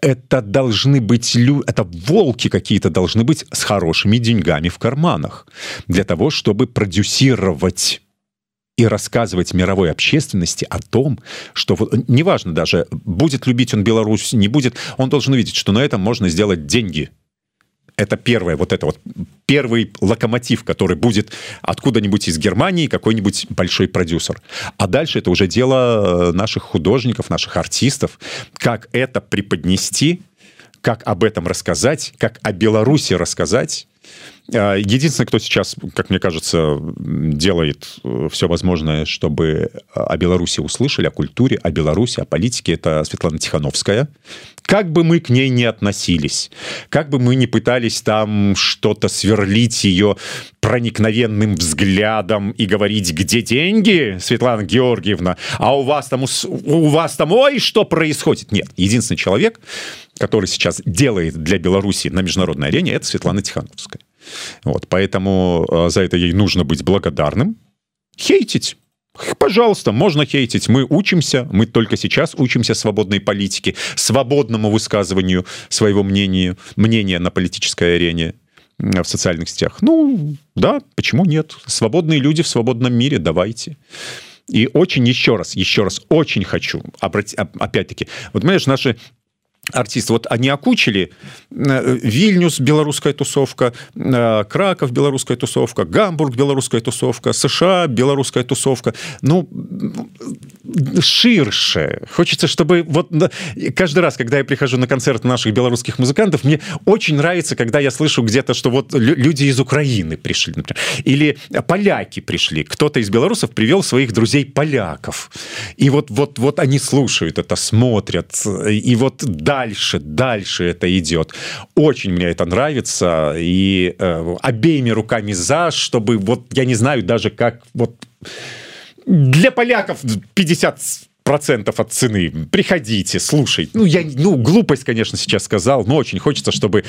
Это должны быть люди, это волки какие-то должны быть с хорошими деньгами в карманах для того, чтобы продюсировать и рассказывать мировой общественности о том, что вот, неважно даже, будет любить он Беларусь, не будет, он должен увидеть, что на этом можно сделать деньги. Это первое, вот это вот первый локомотив, который будет откуда-нибудь из Германии какой-нибудь большой продюсер. А дальше это уже дело наших художников, наших артистов, как это преподнести как об этом рассказать как о беларуси рассказать единственное кто сейчас как мне кажется делает э, все возможное чтобы о беларуси услышали о культуре о беларуси о политике это светлана тихохановская как бы мы к ней не относились как бы мы не пытались там что-то сверлить ее проникновенным взглядом и говорить где деньги Светлана Георгиевна а у вас там у вас там ой что происходит? Нет единственный человек который сейчас делает для Беларуси на международной арене это Светлана Тихановская. Вот поэтому э, за это ей нужно быть благодарным. Хейтить. Пожалуйста можно хейтить. Мы учимся мы только сейчас учимся свободной политике свободному высказыванию своего мнения мнения на политической арене в социальных сетях. Ну да почему нет? Свободные люди в свободном мире давайте. И очень еще раз еще раз очень хочу обратить опять-таки вот понимаешь наши артист. Вот они окучили э, вильнюс беларуская тусовка э, краков беларуская тусовка гамбург беларуская тусовка сша беларуская тусовка. Ну ширше. Хочется чтобы вот каждый раз когда я прихожу на концерт наших белорусских музыкантов мне очень нравится когда я слышу где-то что вот люди из украины пришли например, или поляки пришли. Кто-то из белорусов привел своих друзей поляков и вот вот вот они слушают это смотрят. И вот да дальше дальше это идет. Очень мне это нравится и э, обеими руками за чтобы вот я не знаю даже как вот для поляков 50 процентов от цены. Приходите слушай. Ну я ну глупость конечно сейчас сказал но очень хочется чтобы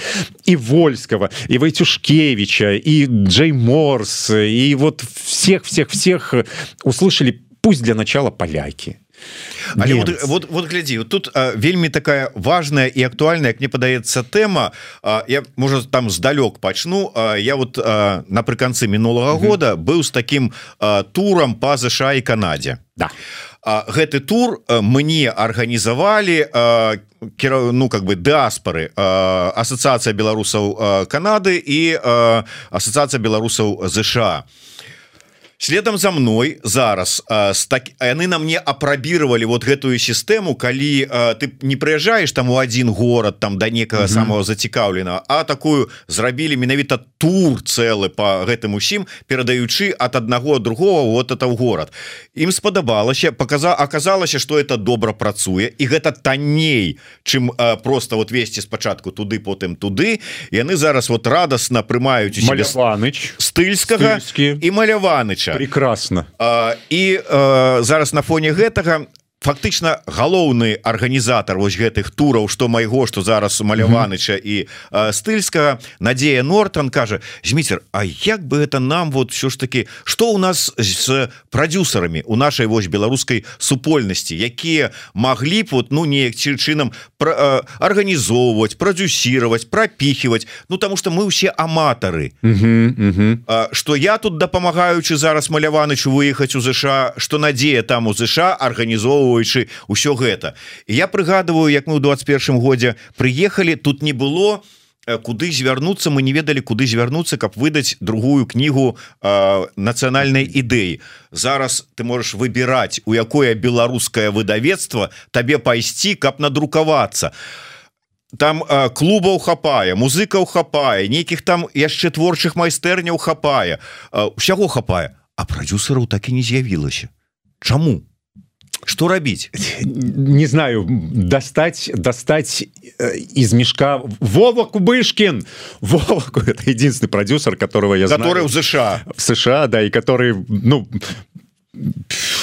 и вольского и войтюшкевича и джей морс и вот всех всех всех услышали пусть для начала поляки Але вот, вот, вот глядзі вот тут а, вельмі такая важная і актуальная як мне падаецца тэма а, я можа там здалёк пачну а, я вот напрыканцы мінулага года быў з таким а, турам по ЗША і Канадзе да. А, гэты тур мне арганізавалі кера ну как бы дыаспоры асацыяцыя беларусаў Канады і асацыяцыя беларусаў ЗША і следом за мной зараз так яны на мне апрабировали вот гэтую сістэму калі ты не прыязджаешь там у один город там до некага самого зацікаўлена а такую зрабілі менавіта тур цэлы по гэтым усім перадаючы от аднаго другого вот это в город. Ім спадабалася показа оказалася что это добра працуе і гэта танней чым просто вот весці спачатку туды потым туды. Яны зараз вот радостно прымаюць маляваныч. Стыльскага і маляваныч Ілліча прекрасно і зараз на фоне гэтага фактычна галоўны арганізатор вось гэтых тураў что майго что зараз маляваныча і стыльскага Надея Нортон кажа зміцер А як бы это нам вот все ж таки что у нас з продюсерами у нашай вось беларускай супольнасці якія могли б вот ну неяк чынам арганізоўваць продюсировать пропихивать Ну тому что мы все аматары что я тут дапамагаючы зараз маляванычу выехаць у ЗША что Надея там у ЗША арганізоўваю абмяркоўваючы ўсё гэта я прыгадываю як мы ў 21 годзе прыехалі тут не было куды звярнуцца мы не ведалі куды звярнуцца каб выдаць другую кнігу нацыянальнай ідэі зараз ты можаш выбіраць у якое беларускае выдавецтва табе пайсці каб надрукавацца там клубаў хапае музыкаў хапае нейкіх там яшчэ творчых майстэрняў хапае усяго хапае а продюсераў так і не з'явілася Чаму что рабіць не знаю достать достать э, из мешка Вова Кубышкин. Вова, это единственный продюсер которого я который знаю, в США. В США да и который ну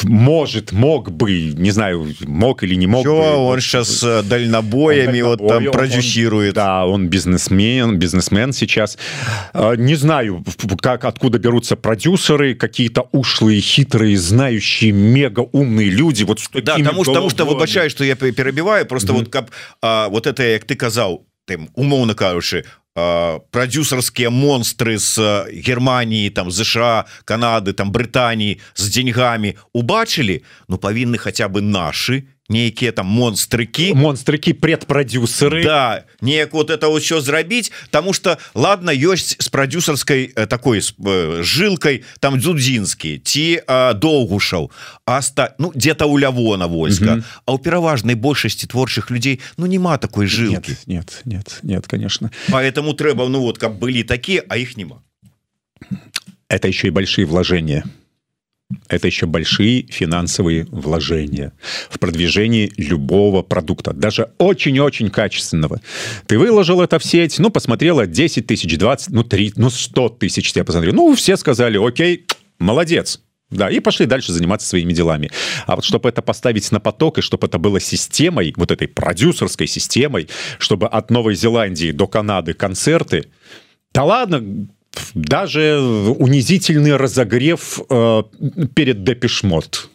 может мог бы не знаю мог или не мог бы, он вот, сейчас э, дальнобоями он вот там продюсирует он, да он бизнесмен бизнесмен сейчас. Э, не знаю как откуда берутся продюсеры какие-то ушлые хитрые знающие мега умные люди вот да, потому что потому что выбачаю что я перебиваю просто mm -hmm. вот как а, вот это як ты казал тым умоўно кажучы продюсерскія монстры з Германії там ЗША Канады там Брытані з деньгами убачылі Ну павінны хотя бы наши нейкія там монстрыкі монстрыкі предпрадюсеры да неяк вот это вот що зрабіць тому что ладно ёсць с продюсерской э, такой э, жилкой там дзудзінскі ці доўгушаў аста ну где-то у лявона войска а у пераважнай большасці творчых людзей ну няма такой жилки нет нет нет конечно поэтому трэба ну вот каб былі такие а их няма это еще и большие вложения это еще большие финансовые вложения в продвижении любого продукта даже очень-очень качественного. Ты выложил это в сеть ну посмотрела 10 тысяч 20 ну 3 ну 100 тысяч я посмотрю ну все сказали окей молодец да и пошли дальше заниматься своими делами. А вот чтобы это поставить на поток и чтобы это было системой вот этой продюсерской системой чтобы от Новой Зеландии до Канады концерты да ладно даже унизительный разогрев э, перед депешмот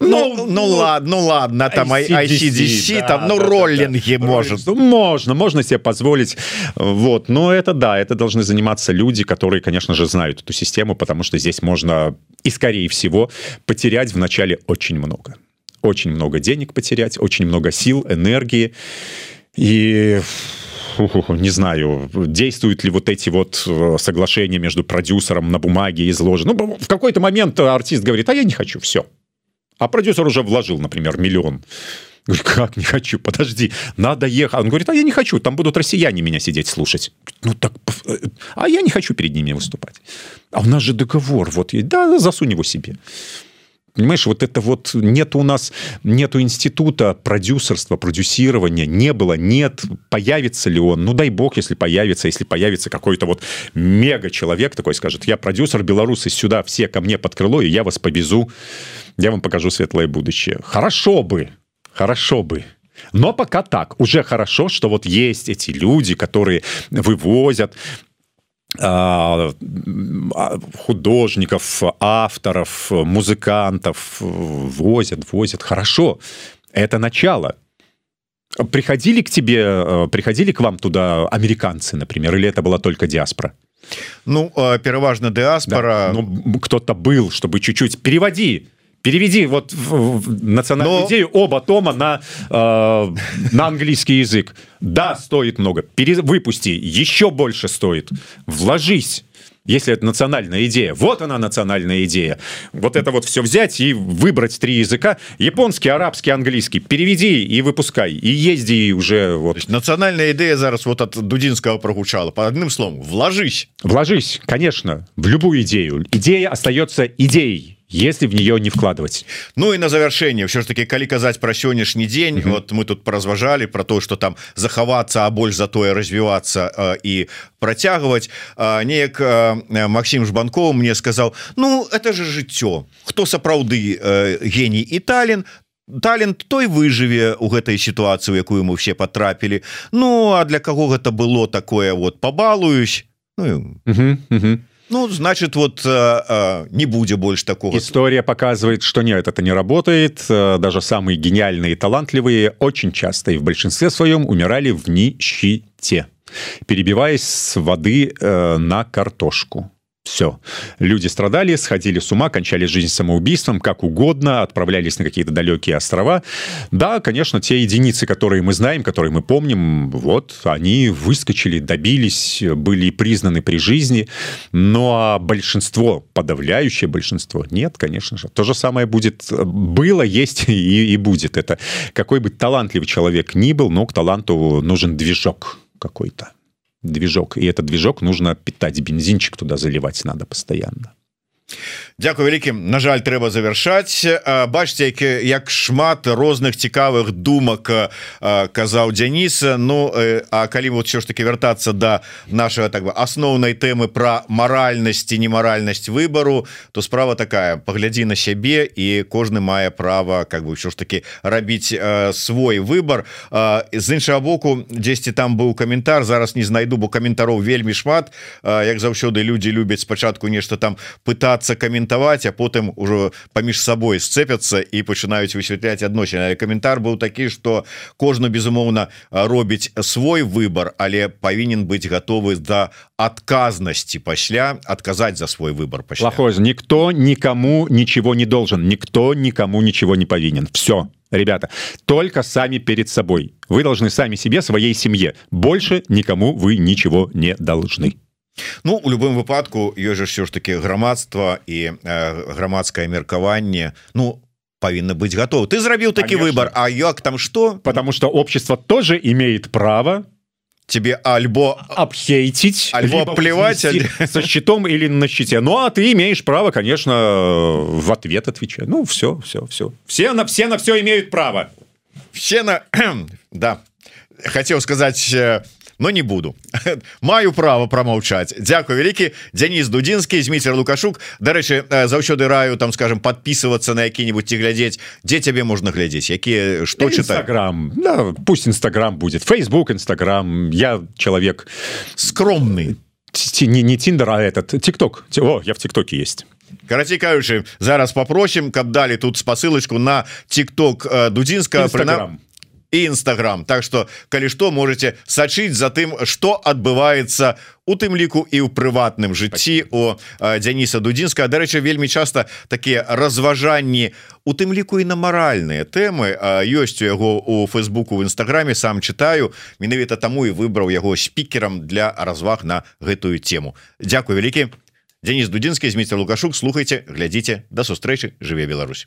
ну ну ладно ну ладно там ICDC, да, там ну да, роллинги да, да. может. Можно можно себе позволить. Вот но это да это должны заниматься люди которые конечно же знают эту систему потому что здесь можно и скорее всего потерять в начале очень много. Очень много денег потерять очень много сил энергии. И не знаю, действуют ли вот эти вот э, соглашения между продюсером на бумаге изложены. Ну, в какой-то момент артист говорит, а я не хочу, все. А продюсер уже вложил, например, миллион. Говорю, как не хочу, подожди, надо ехать. Он говорит, а я не хочу, там будут россияне меня сидеть слушать. Ну так, э, а я не хочу перед ними выступать. А у нас же договор, вот, да, засунь его себе понимаешь вот это вот нет у нас нету института продюсерства продюсирования не было нет появится ли он? Ну дай бог если появится если появится какой-то вот мега человек такой скажет я продюсер белорусы сюда все ко мне под крыло и я вас повезу я вам покажу светлое будущее хорошо бы хорошо бы. Но пока так. Уже хорошо что вот есть эти люди которые вывозят художников авторов музыкантов возят возят. Хорошо это начало. Приходили к тебе э, приходили к вам туда американцы например или это была только диаспора? Ну э, переважно диаспора. Да, ну, кто-то был чтобы чуть-чуть. Переводи переведи вот национальную Но... идею оба тома на э, на английский язык. Да стоит много. Выпусти еще больше стоит. Вложись если это национальная идея. Вот она национальная идея. Вот это вот все взять и выбрать три языка. Японский арабский английский. Переведи и выпускай. И езди уже вот. Национальная идея зараз вот от дудинского прогучала по одним словом вложись. Вложись конечно в любую идею. Идея остается идеей если в нее не вкладывать. Ну и на завершение все ж таки калі казаць про сённяшні день угу. вот мы тут поразважалі про то что там захавацца а больш затое развиваться э, и процягваць э, неяк э, Максим жбанков мне сказал Ну это же жыццё. Хто сапраўды э, гений и талент талент той выжыве у гэтай сітуацыі якую мы все потрапілі Ну а для кого гэта было такое вот побалуюсь ну, угу, угу. Ну, значит, вот э, э, не будет больше такого. История показывает, что нет, это не работает. Э, даже самые гениальные талантливые очень часто и в большинстве своем умирали в нищете, перебиваясь с воды э, на картошку все люди страдали сходили с ума кончали жизнь самоубийством как угодно отправлялись на какие-то далекие острова. Да конечно те единицы которые мы знаем которые мы помним вот они выскочили добились были признаны при жизни. Но а большинство подавляющее большинство нет конечно же. То же самое будет было есть и, и будет. Это какой бы талантливый человек ни был но к таланту нужен движок какой-то движок. И этот движок нужно питать бензинчик туда заливать надо постоянно Дякую вялікім На жаль трэба завершаць бачце як, як шмат розных цікавых думак казаў Дзяніса Ну а калі вот все ж таки вяртацца до да нашего так бы асноўнай тэмы про маральнасці немаральнасць выбору то справа такая. Паглядзі на сябе і кожны мае права как бы ўсё ж таки рабіць свой выбор з іншага боку дзесьці там быў каментар зараз не знайду бо каментароў вельмі шмат. Як заўсёды люди любяць спачатку нешта там пытаться пытаться каментаваць а потым ужо паміж сабой сцепяцца і пачынаюць высвятляць адносіны каментар быў такі что кожна безумоўна робіць свой выбор але павінен быць готовы да адказнасці пасля адказаць за свой выбор плохой никто никому ничего не должен никто никому ничего не повинен все ребята только сами перед собой вы должны сами себе своей семье больше никому вы ничего не должны Ну у любым выпадку ёсць же все ж таки грамадства і э, грамадскае меркаванне Ну павінна быть готов ты зрабіў такі Конечно. выбор А як там что потому что общество тоже имеет право тебе альбо обхейтить Альбо либо плевать, вознести со щитом или на щите Ну а ты имеешь право конечно в ответ отвечать Ну все все все все на все на все имеют право все на да хотел сказать э, но не буду маю право промаўчаць Дякую вялікі Дзяніс дудзінскі зміцер лукашук Дарэчы заўсёды раю там скажем подписываться на які-нибудь ці глядзець дзе цябе можна глядзець якія что читать Инстаграм да, пусть Инстаграм будет Facebook Инстаграм я человек скромный Ти- не не Тиндер а этот ТикТок О я в ТикТоке есть карацей кажучы зараз попросім каб далі тут спасылочку на тикток дудзінска Инстаграм. і Instagram. Так что калі што можете сачыць за тым что адбываецца у тым ліку і ў прыватным жыцці о Дзяніса дудзінска дарэчы вельмі часта такія разважанні у тым ліку і на маральныя тэмы ёсць у яго у фейсбуку в нстаграме сам читаю менавіта таму і выбраў яго спікерам для разваг на гэтую тему. Дякую вялікі. Денис дудзінскі зміцер лукашук слухайте глядзіце. Да сустрэчы жыве Беларусь